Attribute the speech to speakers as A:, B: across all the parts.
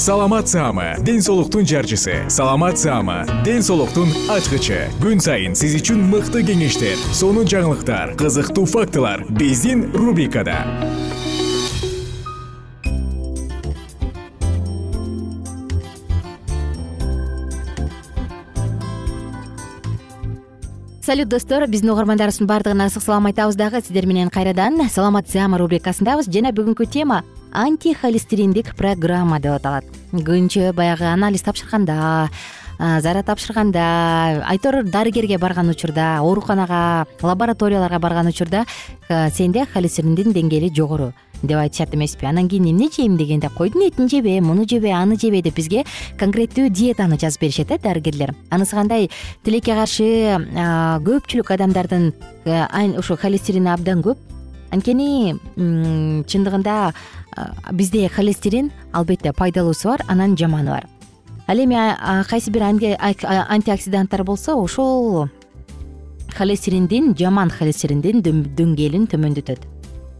A: саламат саама ден соолуктун жарчысы. Саламат саама ден соолуктун ачкычы. Күн сайын сиз үчүн мыкты кеңештер сонун жаңылыктар кызыктуу фактылар биздин рубрикада.
B: Салют достор биздин угармандарыбыздын баардыгына ысык салам айтабыз дагы. Сиздер менен кайрадан саламат рубрикасындабыз. Жана бүгүнкү тема антихолестериндик программа деп аталат. Көбүнчө баягы анализ тапшырганда зара тапшырганда айтор дарыгерге барган учурда ооруканага лабораторияларга барган учурда сенде холестериндин деңгээли жогору деп айтышат эмеспи. Анан кийин эмне жейм дегенде койдун этин жебе муну жебе аны жебе деп бизге конкреттүү диетаны жазып беришет э дарыгерлер. Анысы кандай? Тилекке каршы көпчүлүк адамдардын ушу холестерини абдан көп. Анткени чындыгында бизде холестерин албетте пайдалуусу бар анан жаманы бар. Ал эми кайсы бир антиоксиданттар болсо ошол холестериндин жаман холестериндин деңгээлин төмөндөтөт.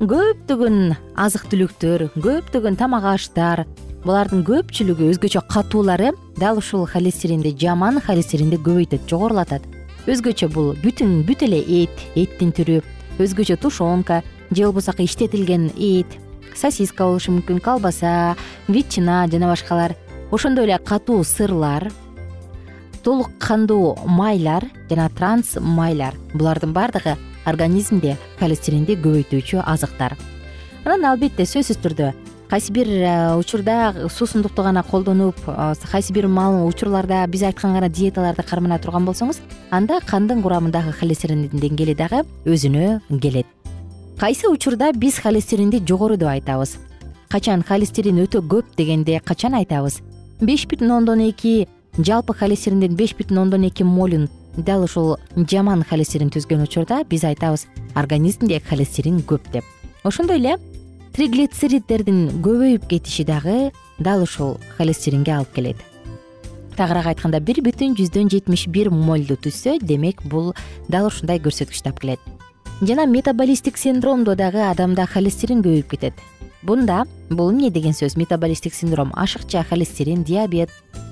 B: Көптөгөн азык түлүктөр көптөгөн тамак аштар булардын көпчүлүгү өзгөчө катуулары дал ушул холестеринди жаман холестеринди көбөйтөт жогорулатат. Өзгөчө бул бүтүн бүт эле эт эттин түрү өзгөчө тушенка же болбосо иштетилген эт сосиска болушу мүмкүн. Колбаса ветчина жана башкалар. Ошондой эле катуу сырлар толук кандуу майлар жана транс майлар. Булардын баардыгы организмде холестеринди көбөйтүүчү азыктар. Анан албетте сөзсүз түрдө кайсы бир э, учурда суусундукту гана колдонуп э, кайсы бир учурларда биз айткан гана диеталарды кармана турган болсоңуз анда кандын курамындагы холестериндин деңгээли дагы өзүнө келет кайсы учурда биз холестеринди жогору деп айтабыз? Качан холестерин өтө көп дегенде качан айтабыз? беш бүтүн ондон эки жалпы холестериндин беш бүтүн ондон эки молун дал ушул жаман холестерин түзгөн учурда биз айтабыз организмде холестерин көп деп. Ошондой эле триглицериддердин көбөйүп кетиши дагы дал ушул холестеринге алып келет. Тагыраак айтканда бир бүтүн жүздөн жетимиш бир молду түзсө демек бул дал ушундай көрсөткүчтү алып келет жана метаболисттик синдромдо дагы адамда холестерин көбөйүп кетет. Бунда бул эмне деген сөз? Метаболисттик синдром ашыкча холестерин диабет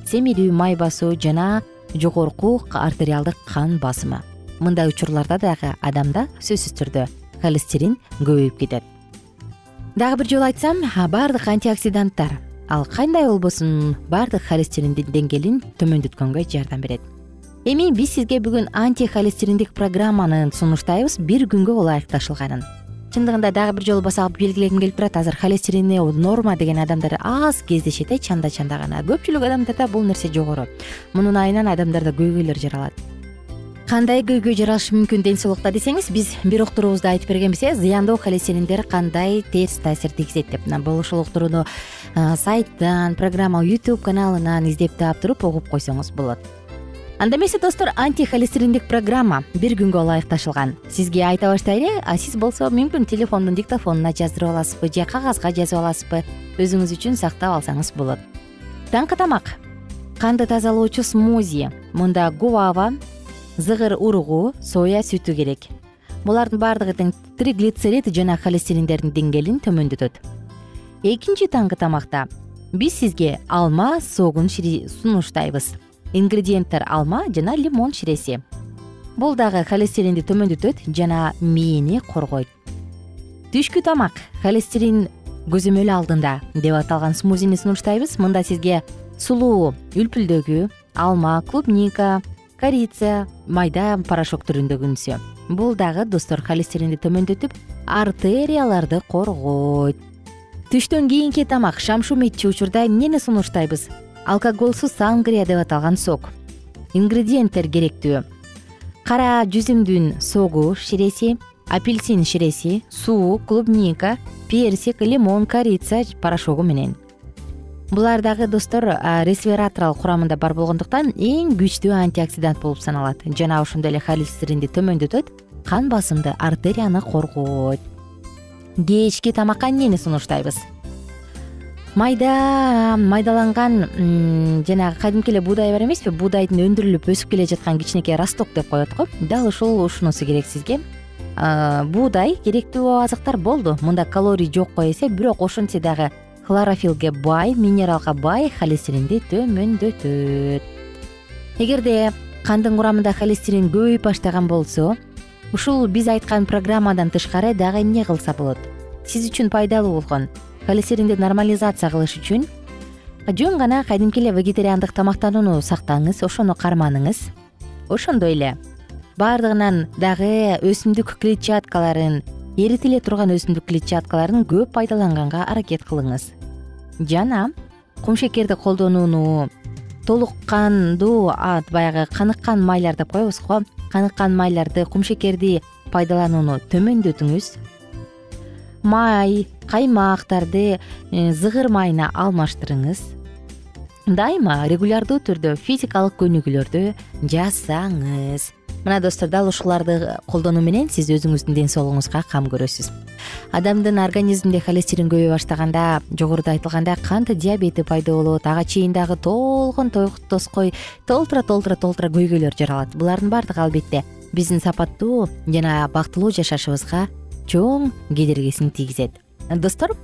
B: семирүү май басуу жана жогорку артериалдык кан басымы. Мындай учурларда дагы адамда сөзсүз түрдө холестерин көбөйүп кетет. Дагы бир жолу айтсам баардык антиоксиданттар ал кандай болбосун баардык холестериндин деңгээлин төмөндөткөнгө жардам берет эми биз сизге бүгүн антихолестериндик программаны сунуштайбыз. Бир күнгө ылайыкташылганын чындыгында дагы бир жолу басалып белгилегим келип турат. Азыр холестерини норма деген адамдар аз кездешет э чанда чанда гана. Көпчүлүк адамдарда бул нерсе жогору мунун айынан адамдарда көйгөйлөр жаралат. Кандай көйгөй жаралышы мүмкүн ден соолукта десеңиз биз бир уктуруубузда айтып бергенбиз э зыяндуу холестериндер кандай терс таасир тийгизет деп. Бул ушул уктурууну сайттан программа ютуб каналынан издеп таап туруп угуп койсоңуз болот анда эмесе достор антихолестериндик программа бир күнгө ылайыкташылган сизге айта баштайлы а сиз болсо мүмкүн телефондун диктофонуна жаздырып аласызбы же кагазга жазып аласызбы өзүңүз үчүн сактап алсаңыз болот. Таңкы тамак. Канды тазалоочу смузи? Мында гуава зыгыр уругу соя сүтү керек. Булардын баардыгы тең триглицерид жана холестериндердин деңгээлин төмөндөтөт. Экинчи таңкы тамакта. Биз сизге алма согун сунуштайбыз ингредиенттер алма жана лимон ширеси. Бул дагы холестеринди төмөндөтөт жана мээни коргойт. Түшкү тамак холестерин көзөмөлү алдында деп аталган смузини сунуштайбыз. Мында сизге сулуу үлпүлдөгү алма клубника корица майда порошок түрүндөгүнүсү бул дагы достор холестеринди төмөндөтүп артерияларды коргойт. Түштөн кийинки тамак шамшу метчү учурда эмнени сунуштайбыз алкоголсуз сангрия деп аталган сок. Ингредиенттер керектүү. Кара жүзүмдүн согу ширеси апельсин ширеси суу клубника персик лимон корица порошогу менен. Булар дагы достор ресвератрал курамында бар болгондуктан эң күчтүү антиоксидант болуп саналат. Жана ошондой эле холестеринди төмөндөтөт кан басымды артерияны коргойт кечки тамакка эмнени сунуштайбыз майда майдаланган жанагы кадимки эле буудай бар эмеспи? Буудайдын өндүрүлүп өсүп келе жаткан кичинекей росток деп коет го. Дал ушул ушунусу керек сизге. Буудай керектүү азыктар болду. Мында калорий жокко эсе бирок ошентсе дагы хлорофилге бай минералга бай холестеринди төмөндөтөт. Эгерде кандын курамында холестерин көбөйүп баштаган болсо ушул биз айткан программадан тышкары дагы эмне кылса болот? Сиз үчүн пайдалуу болгон холестеринди нормализация кылыш үчүн жөн гана кадимки эле вегетариандык тамактанууну сактаңыз ошону карманыңыз. Ошондой эле. Баардыгынан дагы өсүмдүк клетчаткаларын эритиле турган өсүмдүк клетчаткаларын көп пайдаланганга аракет кылыңыз. Жана кумшекерди колдонууну толук кандуу баягы каныккан майлар деп коебуз го. Каныккан майларды кумшекерди пайдаланууну төмөндөтүңүз май каймактарды э, зыгыр майына алмаштырыңыз. Дайыма регулярдуу түрдө физикалык көнүгүүлөрдү жасаңыз. Мына достор дал ушуларды колдонуу менен сиз өзүңүздүн ден соолугуңузга кам көрөсүз. Адамдын организминде холестерин көбөйө баштаганда жогоруда айтылгандай кант диабети пайда болот ага чейин дагы толгон тоской толтура толтура толтура көйгөйлөр жаралат. Булардын баардыгы албетте биздин сапаттуу жана бактылуу жашашыбызга чоң кедергисин тийгизет. Достор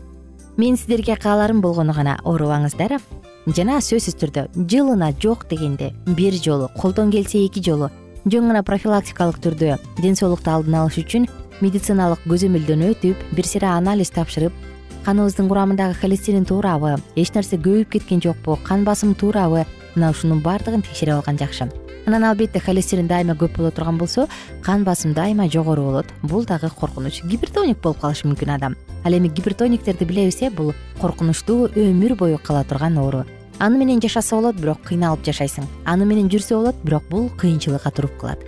B: менин сиздерге кааларым болгону гана оорубаңыздар. Жана сөзсүз түрдө жылына жок дегенде бир жолу колдон келсе эки жолу жөн гана профилактикалык түрдө ден соолукту алдын алыш үчүн медициналык көзөмөлдөн өтүп бир сыйра анализ тапшырып каныбыздын курамындагы холестерин туурабы эч нерсе көбөйүп кеткен жокпу кан басым туурабы мына ушунун баардыгын текшерип алган жакшы анан албетте холестерин дайыма көп боло турган болсо кан басым дайыма жогору болот. Бул дагы коркунуч. Гипертоник болуп калышы мүмкүн адам. Ал эми гипертониктерди билебиз э бул коркунучтуу өмүр бою кала турган оору. Аны менен жашаса болот бирок кыйналып жашайсың. Аны менен жүрсө болот бирок бул кыйынчылыкка туруп калат.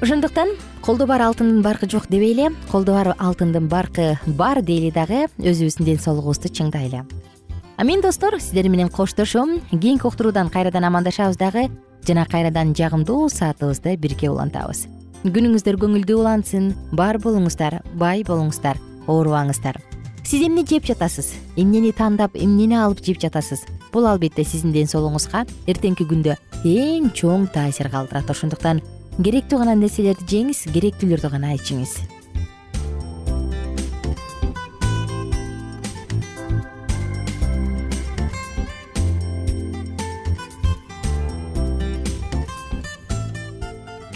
B: Ошондуктан колдо бар алтындын баркы жок дебейли колдо бар алтындын баркы бар дейли дагы өзүбүздүн ден соолугубузду чыңдайлы а мен достор сиздер менен коштошом. Кийинки уктуруудан кайрадан амандашабыз дагы жана кайрадан жагымдуу саатыбызды бирге улантабыз. Күнүңүздөр көңүлдүү улансын. Бар болуңуздар бай болуңуздар оорубаңыздар. Сиз эмне жеп жатасыз? Эмнени тандап эмнени алып жеп жатасыз? Бул албетте сиздин ден соолугуңузга эртеңки күндө эң чоң таасир калтырат ошондуктан керектүү гана нерселерди жеңиз керектүүлөрдү гана ичиңиз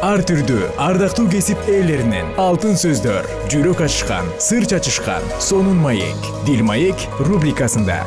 A: ар түрдүү ардактуу кесип ээлеринен. Алтын сөздөр жүрөк ачышкан сыр чачышкан сонун маек. Дил маек рубрикасында.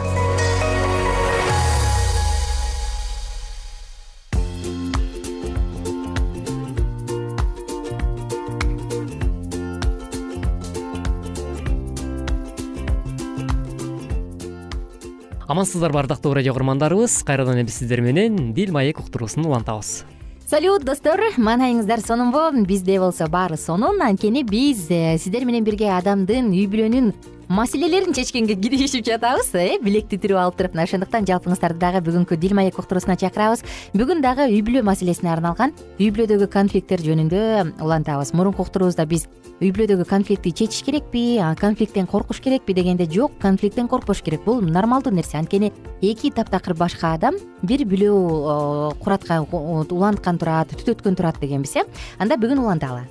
C: Амансыздарбы ардактуу радио курмандарыбыз. Кайрадан эле биз сиздер менен дил маек уктуруусун улантабыз
B: салют достор. Маанайыңыздар сонунбу бизде болсо баары сонун. Анткени биз э, сиздер менен бирге адамдын үй бүлөнүн маселелерин чечкенге киришип жатабыз э билекти тирүү алып туруп мына ошондуктан жалпыңыздарды дагы бүгүнкү дил маек уктуруусуна чакырабыз. Бүгүн дагы үй бүлө маселесине арналган үй бүлөдөгү конфликттер жөнүндө улантабыз. Мурунку уктуруубузда биз үй бүлөдөгү конфликтти чечиш керекпи конфликттен коркуш керекпи дегенде жок конфликттен коркпош керек. Бул нормалдуу нерсе. Анткени эки таптакыр башка адам бир бүлө кураткан уланткан турат түтөткөн турат дегенбиз э. Анда бүгүн уланталы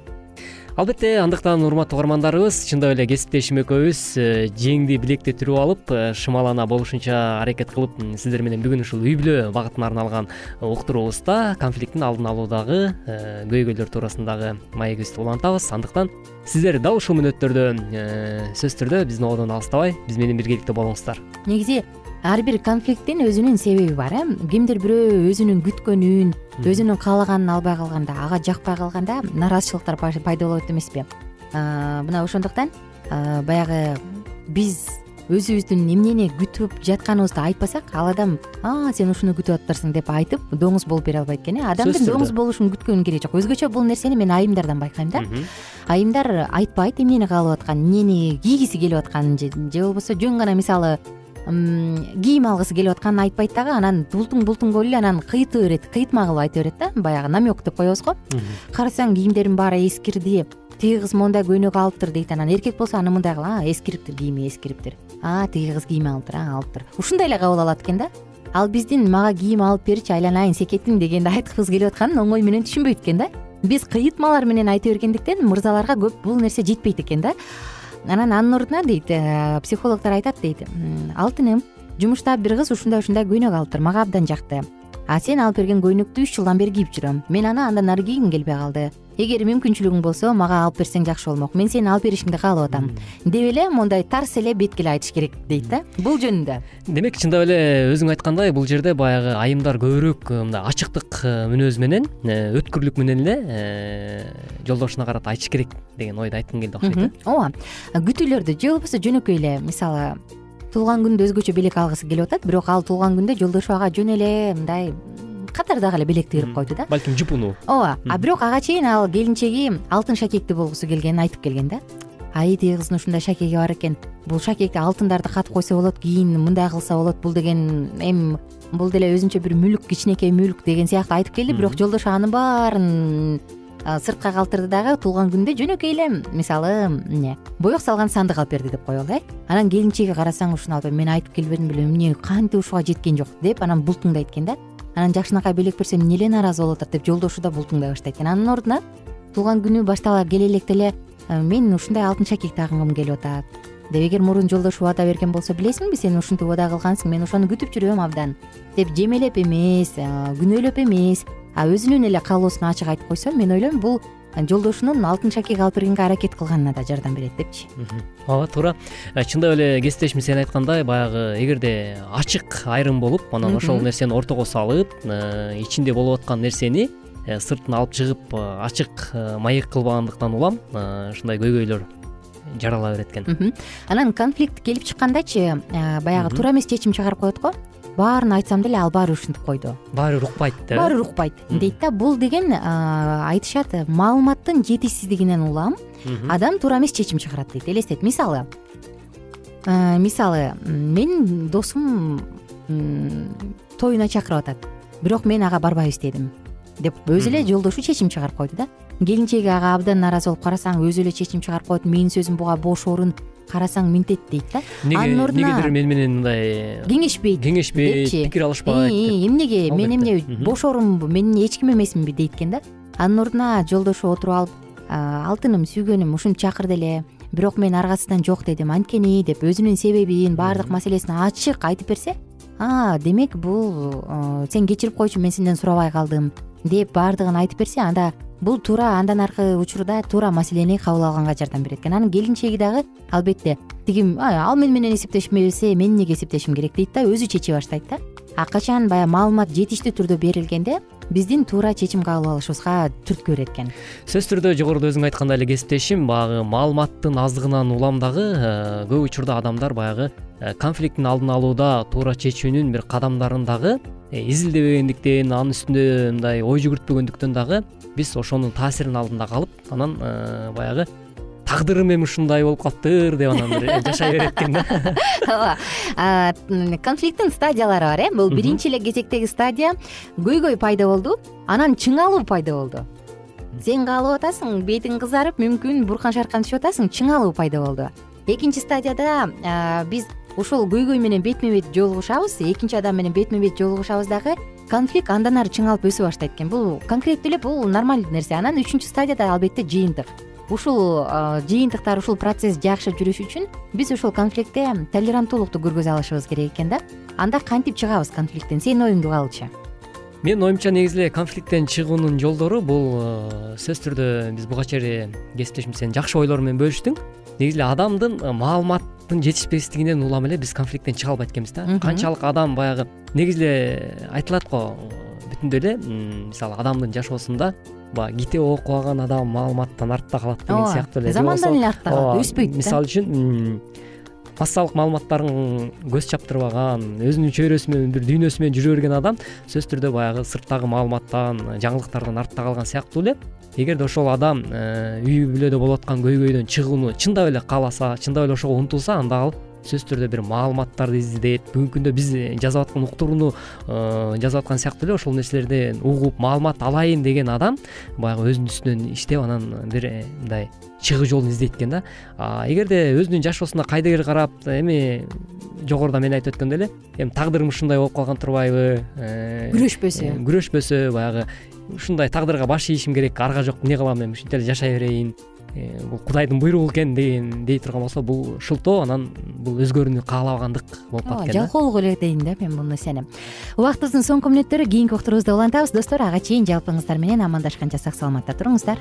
C: албетте андыктан урматтуу угармандарыбыз чындап эле кесиптешим экөөбүз э, жеңди билекти түрүп алып э, шымалана болушунча аракет кылып сиздер менен бүгүн ушул үй бүлө багытына арналган уктуруубузда конфликттин алдын алуудагы э, көйгөйлөр туурасындагы маегибизди улантабыз. Андыктан сиздер дал ушул мүнөттөрдө сөзсүз түрдө биздин ободон алыстабай биз менен биргеликте болуңуздар.
B: Негизи ар бир конфликттин өзүнүн себеби бар э? Кимдир бирөө өзүнүн күткөнүн өзүнүн каалаганын албай калганда ага жакпай калганда нааразычылыктар пайда болот эмеспи. Мына ошондуктан баягы биз өзүбүздүн эмнени күтүп жатканыбызды айтпасак ал адам сен ушуну күтүп атыптырсың деп айтып доңуз болуп бере албайт экен э? Адамдын доңуз болушун күткөнгө кереги жок. Өзгөчө бул нерсени мен айымдардан байкайм да. Айымдар айтпайт эмнени каалап атканын эмнени кийгиси келип атканын же болбосо жөн гана мисалы кийим алгысы келип атканын айтпайт дагы анан бултуң бултуң болуп эле анан кыйыта берет кыйытма кылып айта берет да баягы намек деп коебуз го. Карасаң кийимдердин баары эскирди тиги кыз моундай көйнөк алыптыр дейт анан эркек болсо аны мындай кыл а эскириптир кийими эскириптир. А тиги кыз кийим алыптыр а алыптыр ушундай эле кабыл алат экен да. Ал биздин мага кийим алып берчи айланайын секетиң дегенди айткыбыз келип атканын оңой менен түшүнбөйт экен да. Биз кыйытмалар менен айта бергендиктен мырзаларга көп бул нерсе жетпейт экен да анан анын ордуна дейт э, психологдор айтат дейт алтыным жумушта бир кыз ушундай ушундай көйнөк алыптыр мага абдан жакты. А сен алып берген көйнөктү үч жылдан бери кийип жүрөм мен аны андан ары кийгим келбей калды эгер мүмкүнчүлүгүң болсо мага алып берсең жакшы болмок. Мен сени алып беришиңди каалап атам. Деп эле моундай тарс эле бетке эле айтыш керек дейт да. Бул жөнүндө.
C: Демек чындап эле өзүң айткандай бул жерде баягы айымдар көбүрөөк э, мындай ачыктык э, мүнөз менен э, өткүрлүк менен эле жолдошуна карата айтыш керек деген ойду айткың келди окшойт э?
B: Ооба. Күтүүлөрдү же болбосо жөнөкөй эле мисалы туулган күндө өзгөчө белек алгысы келип атат бирок ал туулган күндө жолдошу ага жөн эле мындай катардагы эле белекти кыйрып койду да.
C: Балким жупуну
B: ооба а бирок ага чейин ал келинчеги алтын шакекти болгусу келгенин айтып келген да. Ай кыздын ушундай шакеги бар экен. Бул шакекти алтындарды катып койсо болот кийин мындай кылса болот бул деген эми бул деле өзүнчө бир мүлк кичинекей мүлк деген сыяктуу айтып келди бирок жолдошу анын баарын сыртка калтырды дагы туулган күндө жөнөкөй эле. Мисалы эмне боек салган сандык алып берди деп коелу э. Анан келинчеги карасаң ушуну алып мен айтып келбедим беле эмне кантип ушуга жеткен жок деп анан бултуңдайт экен да анан жакшынакай белек берсем эмне нааразы болуп атат деп жолдошу да бултуңдай баштайт экен. Анын ордуна туулган күнү баштала келе электе эле «Э, мен ушундай алтын шакек тагынгым келип атат. Деп эгер мурун жолдошу убада берген болсо билесиңби сен ушинтип убада кылгансың мен ошону күтүп жүрөм абдан. Деп жемелеп эмес күнөөлөп эмес а өзүнүн эле каалоосун ачык айтып койсо мен ойлойм бул жолдошунун алтын шакек алып бергенге аракет кылганына да жардам берет депчи.
C: Ооба туура. Э, чындап эле кесиптешим сен айткандай баягы эгерде ачык айрым болуп анан ошол нерсени ортого салып э, ичинде болуп аткан нерсени э, сыртына алып чыгып ачык маек кылбагандыктан улам ушундай көйгөйлөр жарала берет экен
B: анан конфликт келип чыккандачы баягы туура эмес чечим чыгарып коет го. Баарын айтсам деле ал баары бир ушинтип койду.
C: Баары бир укпайт деп
B: баары бир укпайт дейт да бул деген айтышат маалыматтын жетишсиздигинен улам адам туура эмес чечим чыгарат дейт. Элестет мисалы мисалы менин досум тоюна чакырып атат. Бирок мен ага барбайбыз дедим. Деп өзү эле жолдошу чечим чыгарып койду да келинчеги ага абдан нааразы болуп карасаң өзү эле чечим чыгарып коет менин сөзүм буга бош орун карасаң минтет дейт да. Анын ордуна
C: эмнегедир мени менен мындай
B: кеңешпейт
C: кеңешпейт пикир алышпайт
B: эмнеге? Мен эмне бош орунбу мен эч ким эмесминби дейт экен да. Анын ордуна жолдошу отуруп алып алтыным сүйгөнүм ушинтип чакырды эле. Бирок мен аргасыздан жок дедим анткени деп өзүнүн себебин баардык маселесин ачык айтып берсе а демек бул сен кечирип койчу мен сенден сурабай калдым деп баардыгын айтып берсе анда бул туура андан аркы учурда туура маселени кабыл алганга жардам берет экен. Анын келинчеги дагы албетте тиги ал мени менен эсептешпесе мен эмнеге эсептешим керек дейт да? Өзү чече баштайт да? А качан баягы маалымат жетиштүү түрдө берилгенде биздин туура чечим кабыл алышыбызга түрткү берет экен
C: сөзсүз түрдө жогоруда өзүң айткандай эле кесиптешим. Баягы маалыматтын аздыгынан улам дагы э, көп учурда адамдар баягы э, конфликттин алдын алууда туура чечүүнүн бир кадамдарын дагы э, изилдебегендиктен анын үстүндө мындай ой жүгүртпөгөндүктөн дагы биз ошонун таасиринин алдында калып анан баягы тагдырым эми ушундай болуп калыптыр деп анан бир жашай берет экен да.
B: Ооба. Конфликттин стадиялары бар э? Бул биринчи эле кезектеги стадия көйгөй пайда болду анан чыңалуу пайда болду. Сен каалап атасың бетиң кызарып мүмкүн буркан шаркан түшүп атасың чыңалуу пайда болду. Экинчи стадияда биз ушул көйгөй менен бетме бет жолугушабыз. Экинчи адам менен бетме бет жолугушабыз дагы конфликт андан ары чыңалып өсө баштайт экен. Бул конкреттүү эле бул нормальдуу нерсе. Анан үчүнчү стадияда албетте жыйынтык ушул жыйынтыктар ушул процесс жакшы жүрүш үчүн биз ушул конфликтте толеранттуулукту көргөзө алышыбыз керек экен да. Анда кантип чыгабыз конфликттен сенин оюңду угалычы
C: менин оюмча негизи эле конфликттен чыгуунун жолдору бул сөзсүз түрдө биз буга чейин кесиптешим сен жакшы ойлор менен бөлүштүң. Негизи эле адамдын маалыматтын жетишпестигинен улам эле биз конфликттен чыга албайт экенбиз да. Канчалык адам баягы негизи эле айтылат го бүтүндөй эле мисалы адамдын жашоосунда баягы китеп окубаган адам маалыматтан артта калат деген сыяктуу эле
B: замандан эле артта калат өспөйт да.
C: мисалы үчүн массалык маалыматтарын көз чаптырбаган өзүнүн чөйрөсү менен бир дүйнөсү менен жүрө берген адам сөзсүз түрдө баягы сырттагы маалыматтан жаңылыктардан артта калган сыяктуу эле. Эгерде ошол адам э, үй бүлөдө болуп аткан көйгөйдөн чыгууну чындап эле кааласа чындап эле ошого умтулса анда ал сөзсүз түрдө бир маалыматтарды издейт. Бүгүнкү күндө биз жазып аткан уктурууну э, жазып аткан сыяктуу эле ошол нерселерден угуп маалымат алайын деген адам баягы өзүнүн үстүнөн иштеп анан бир э, мындай чыгуу жолун издейт экен да. Эгерде өзүнүн жашоосуна кайдыгер карап эми жогоруда мен айтып өткөндөй эле эми тагдырым ушундай болуп калган турбайбы
B: э, күрөшпөсө.
C: күрөшпөсө баягы ушундай тагдырга баш ийишим керек арга жок эмне кылам эми ушинтип эле жашай берейин. Э, бул кудайдын буйругу экен деген дей турган болсо бул шылтоо анан бул өзгөрүүнү каалабагандык болуп калат экен
B: ооба жалкоолук эле дейм да мен бул нерсени убактыбыздын соңку мүнөттөрү кийинки уктуруубузда улантабыз. Достор ага чейин жалпыңыздар менен амандашканча сак саламатта туруңуздар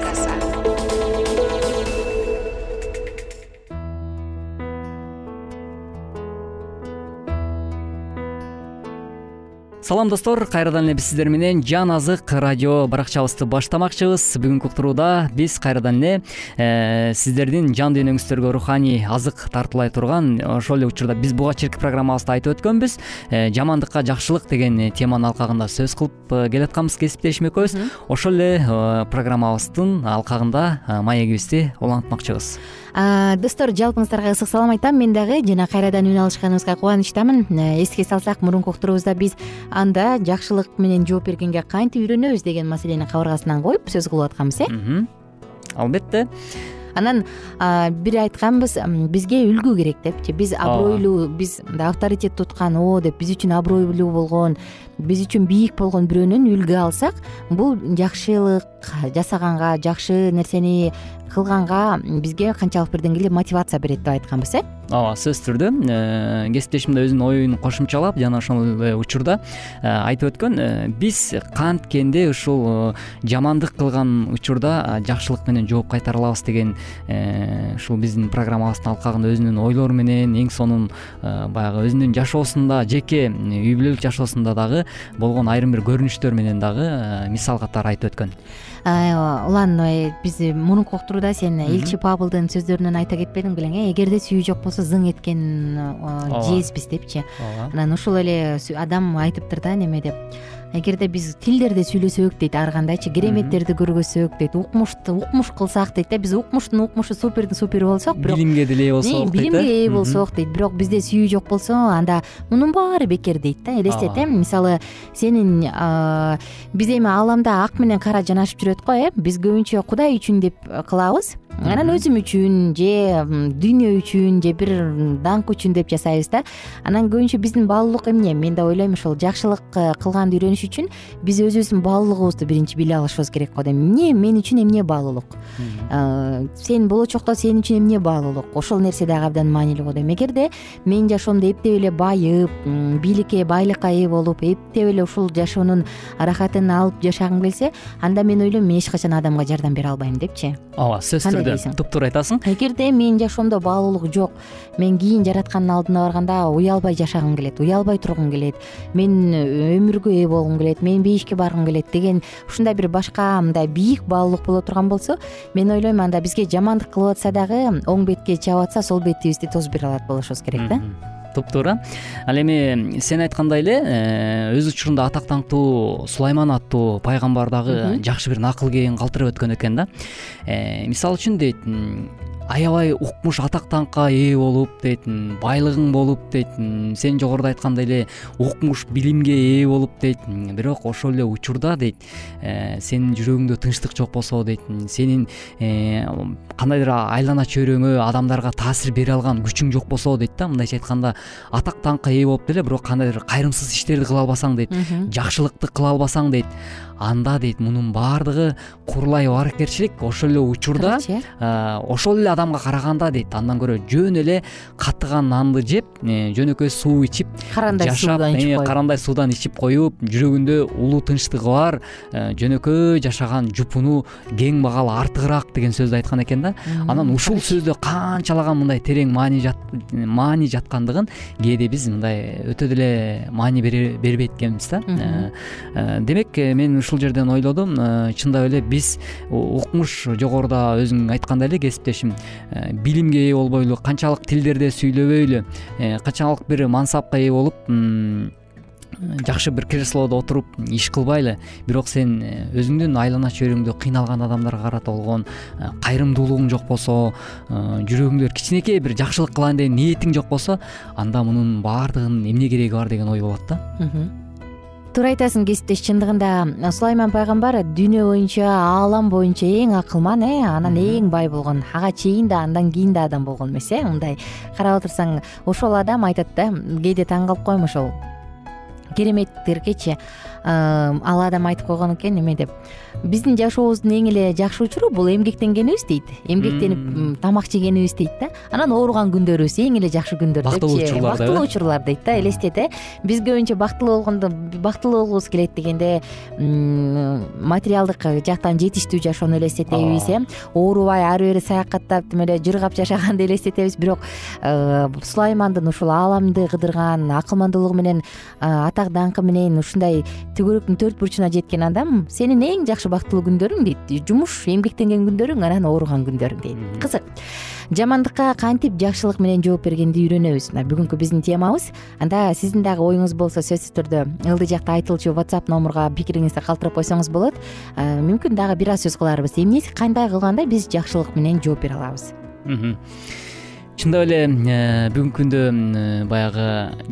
C: салам достор. Кайрадан эле биз сиздер менен жан азык радио баракчабызды баштамакчыбыз. Бүгүнкү уктурууда биз кайрадан эле э, сиздердин жан дүйнөңүздөргө руханий азык тартуулай турган ошол эле учурда биз буга чейинки программабызда айтып өткөнбүз. Э, жамандыкка жакшылык деген теманын алкагында сөз кылып э, келатканбыз кесиптешим экөөбүз ошол эле программабыздын алкагында маегибизди улантмакчыбыз.
B: Достор жалпыңыздарга ысык салам айтам. Мен дагы жана кайрадан үн алышканыбызга кубанычтамын. Эске салсак мурунку уктуруубузда биз анда жакшылык менен жооп бергенге кантип үйрөнөбүз деген маселени кабыргасынан коюп сөз кылып атканбыз э?
C: Албетте.
B: Анан бир айтканбыз бизге үлгү керек депчи. Биз абройлуу биз мындай авторитет туткан о! деп биз үчүн абройлуу болгон биз үчүн бийик болгон бирөөнөн үлгү алсак бул жакшылык жасаганга жакшы нерсени кылганга бизге канчалык бирден кэле мотивация берет деп айтканбыз э?
C: Ооба сөзсүз түрдө э, кесиптешим да өзүнүн оюн кошумчалап жана ошол эле учурда э, айтып өткөн э, биз канткенде ушул жамандык кылган учурда жакшылык менен жооп кайтара алабыз деген ушул биздин программабыздын алкагында өзүнүн ойлору менен эң сонун баягы өзүнүн жашоосунда жеке үй бүлөлүк жашоосунда дагы болгон айрым бир көрүнүштөр менен дагы мисал катары айтып өткөн.
B: Улан биз мурунку уктурууда сен элчи пабылдын сөздөрүнөн айта кетпедиң белең э? Эгерде сүйүү жок болсо зың эткен жезбиз депчи. Анан ушул эле адам айтыптыр да неме деп эгерде биз тилдерде сүйлөсөк дейт ар кандайчы кереметтерди көргөзсөк дейт укмушту укмуш кылсак дейт да биз укмуштун укмушу супердин супери болсок бирок
C: билимге деле ээ болсок дейт
B: билимге ээ болсок дейт бирок бизде сүйүү жок болсо анда мунун баары бекер дейт да элестет э? Мисалы сенин биз эми ааламда ак менен кара жанашып жүрөт го э? Биз көбүнчө кудай үчүн деп кылабыз. Анан өзүм үчүн же дүйнө үчүн же бир даңк үчүн деп жасайбыз да. Анан көбүнчө биздин баалуулук эмне? Мен да ойлойм ушул жакшылык э, кылганды үйрөнүш үчүн биз өзүбүздүн баалуулугубузду биринчи биле алышыбыз керек го дейм эмне мен үчүн эмне баалуулук э, сен болочокто сен үчүн эмне баалуулук ошол нерсе дагы абдан маанилүү го дейм эгерде менин жашоомдо эптеп эле байып бийликке байлыкка ээ болуп эптеп эле ушул жашоонун ырахатын алып жашагым келсе анда мен ойлойм мен эч качан адамга жардам бере албайм депчи.
C: Ооба сөзсүз түрдө туптуура айтасың?
B: Эгерде менин жашоомдо баалуулук жок мен кийин жараткандын алдына барганда уялбай жашагым келет уялбай тургум келет мен өмүргө ээ болгум келет мен бейишке баргым келет деген ушундай бир башка мындай бийик баалуулук боло турган болсо мен ойлойм анда бизге жамандык кылып атса дагы оң бетке чаап атса сол бетибизди тосуп бере алат болушубуз керек да.
C: Туптуура ал эми сен айткандай эле э, өз учурунда атак даңктуу сулайман аттуу пайгамбар дагы жакшы бир накыл кээн калтырып өткөн экен да. Э, мисалы үчүн дейт аябай укмуш атак даңкка ээ болуп дейт байлыгың болуп дейт сен жогоруда айткандай эле укмуш билимге ээ болуп дейт бирок ошол эле учурда дейт э, сенин жүрөгүңдө тынчтык жок болсо дейт сенин э, кандайдыр айлана чөйрөңө адамдарга таасир бере алган күчүң жок болсо дейт да. Мындайча айтканда атак даңкка ээ болуп деле бирок кандайдыр кайрымсыз иштерди кыла албасаң дейт жакшылыкты кыла албасаң дейт анда дейт мунун баардыгы курлай баракерчилик ошол эле учурда ошол эле адамга караганда дейт андан көрө жөн эле катыган нанды жеп э, жөнөкөй суу ичип
B: карандай ичип
C: э, карандай суудан ичип коюп жүрөгүндө улуу тынчтыгы бар э, жөнөкөй жашаган жупуну кең багалы артыгыраак деген сөздү айткан экен да. Анан ушул сөздө канчалаган мындай терең маани маани жаткандыгын кээде биз мындай өтө деле маани бербейт экенбиз да. Демек мен ушул жерден ойлодум. Э, чындап эле биз укмуш жогоруда өзүң айткандай эле кесиптешим. Э, билимге ээ болбойлу канчалык тилдерде сүйлөбөйлү э, канчалык бир мансапка ээ болуп жакшы бир креслодо отуруп иш кылбайлы. Бирок сен өзүңдүн айлана чөйрөңдө кыйналган адамдарга карата болгон кайрымдуулугуң жок болсо жүрөгүңдө кичинекей бир жакшылык кылайын деген ниетиң жок болсо анда мунун баардыгынын эмне кереги бар деген ой болот да
B: туура айтасың кесиптеш чындыгында сулайман пайгамбар дүйнө боюнча аалам боюнча эң акылман э анан эң бай болгон ага чейин да андан кийин да адам болгон эмес э мындай. Карап отурсаң ошол адам айтат да кээде таң калып коем ошол кереметтергечи ал адам айтып койгон экен эме деп. Биздин жашообуздун эң эле жакшы учуру бул эмгектенгенибиз дейт. Эмгектенип тамак жегенибиз дейт да. Анан ооруган күндөрүбүз эң эле жакшы күндөр
C: бактылуу учурлар
B: бактылуу учурлар дейт да элестет э биз көбүнчө бактылуу болгондо бактылуу болгубуз келет дегенде материалдык жактан жетиштүү жашоону элестетебиз э. Оорубай ары бери саякаттап тим эле жыргап жашаганды элестетебиз. Бирок сулаймандын ушул ааламды кыдырган акылмандуулугу менен ата атак даңкы менен ушундай түгөрөктүн төрт бурчуна жеткен адам сенин эң жакшы бактылуу күндөрүң дейт. Жумуш эмгектенген күндөрүң анан ооруган күндөрүң дейт. Кызык. Жамандыкка кантип жакшылык менен жооп бергенди үйрөнөбүз. Мына бүгүнкү биздин темабыз. Анда сиздин дагы оюңуз болсо сөзсүз түрдө ылдый жакта айтылчу whatsapp номурга пикириңизди калтырып койсоңуз болот. Мүмкүн дагы бир аз сөз кыларбыз. Эмнеси кандай кылганда биз жакшылык менен жооп бере алабыз
C: чындап эле э, бүгүнкү күндө э, баягы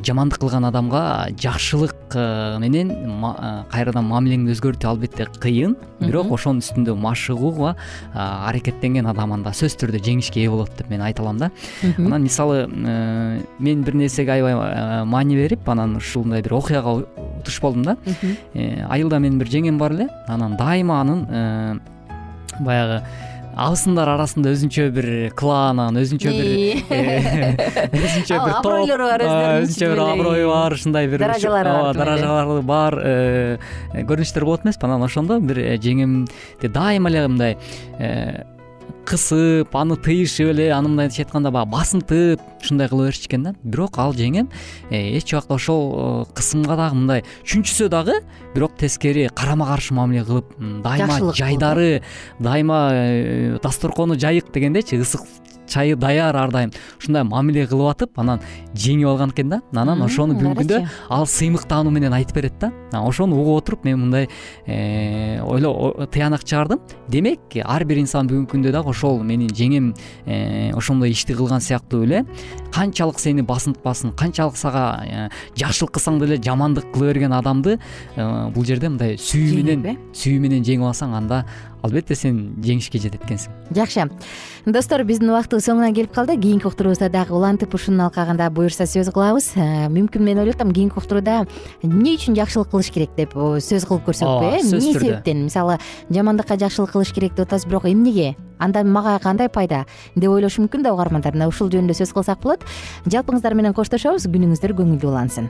C: жамандык кылган адамга жакшылык э, менен кайрадан мамилеңди өзгөртүү албетте кыйын. Бирок ошонун үстүндө машыгууга аракеттенген адам анда сөзсүз түрдө жеңишке ээ болот деп мен айта алам да. Анан мисалы мен бир нерсеге аябай маани берип анан ушундай бир окуяга туш болдум да. Айылда менин бир жеңем бар эле. Анан дайыма анын баягы абысындар арасында өзүнчө бир клан анан өзүнчө бир өзүнчө бир топ
B: абройлору бар
C: өзүнчө бир аброю бар ушундай бир
B: даражалары бар
C: ооба даражалары бар э, көрүнүштөр болот эмеспи анан ошондо бир э, жеңемди дайыма эле мындай э, кысып аны тыйышып эле аны мындайча айтканда баягы басынтып ушундай кыла берчү экен да. Бирок ал жеңем э, эч убакта ошол э, кысымга дагы мындай чүнчүсө дагы бирок тескери карама каршы мамиле кылып дайыма жайдары дайыма э, дасторкону жайык дегендейчи ысык чайы даяр ар дайым ушундай мамиле кылып атып анан жеңип алган экен да. Анан ошону бүгүнкү күндө ал сыймыктануу менен айтып берет да. Ошону угуп отуруп мен мындай э, ойлоо тыянак чыгардым демек ар бир инсан бүгүнкү күндө дагы ошол менин жеңем э, ошондой ишти кылган сыяктуу эле канчалык сени басынтпасын канчалык сага э, жакшылык кылсаң деле жамандык кыла берген адамды бул жерде мындай сүйүү менен сүйүү менен жеңип алсаң анда албетте сен жеңишке жетет экенсиң
B: жакшы. Достор биздин убактыбыз соңуна келип калды. Кийинки уктуруубузда дагы улантып ушунун алкагында буюрса сөз кылабыз. Э, мүмкүн мен ойлоп атам кийинки уктурууда эмне үчүн жакшылык кылыш керек деп сөз кылып көрсөкпү э? эмне себептен? Мисалы жамандыкка жакшылык кылыш керек деп атабыз бирок эмнеге? Андан мага кандай пайда? Деп ойлошу мүмкүн да угармандар. Мына ушул жөнүндө сөз кылсак болот. Жалпыңыздар менен коштошобуз. Күнүңүздөр көңүлдүү улансын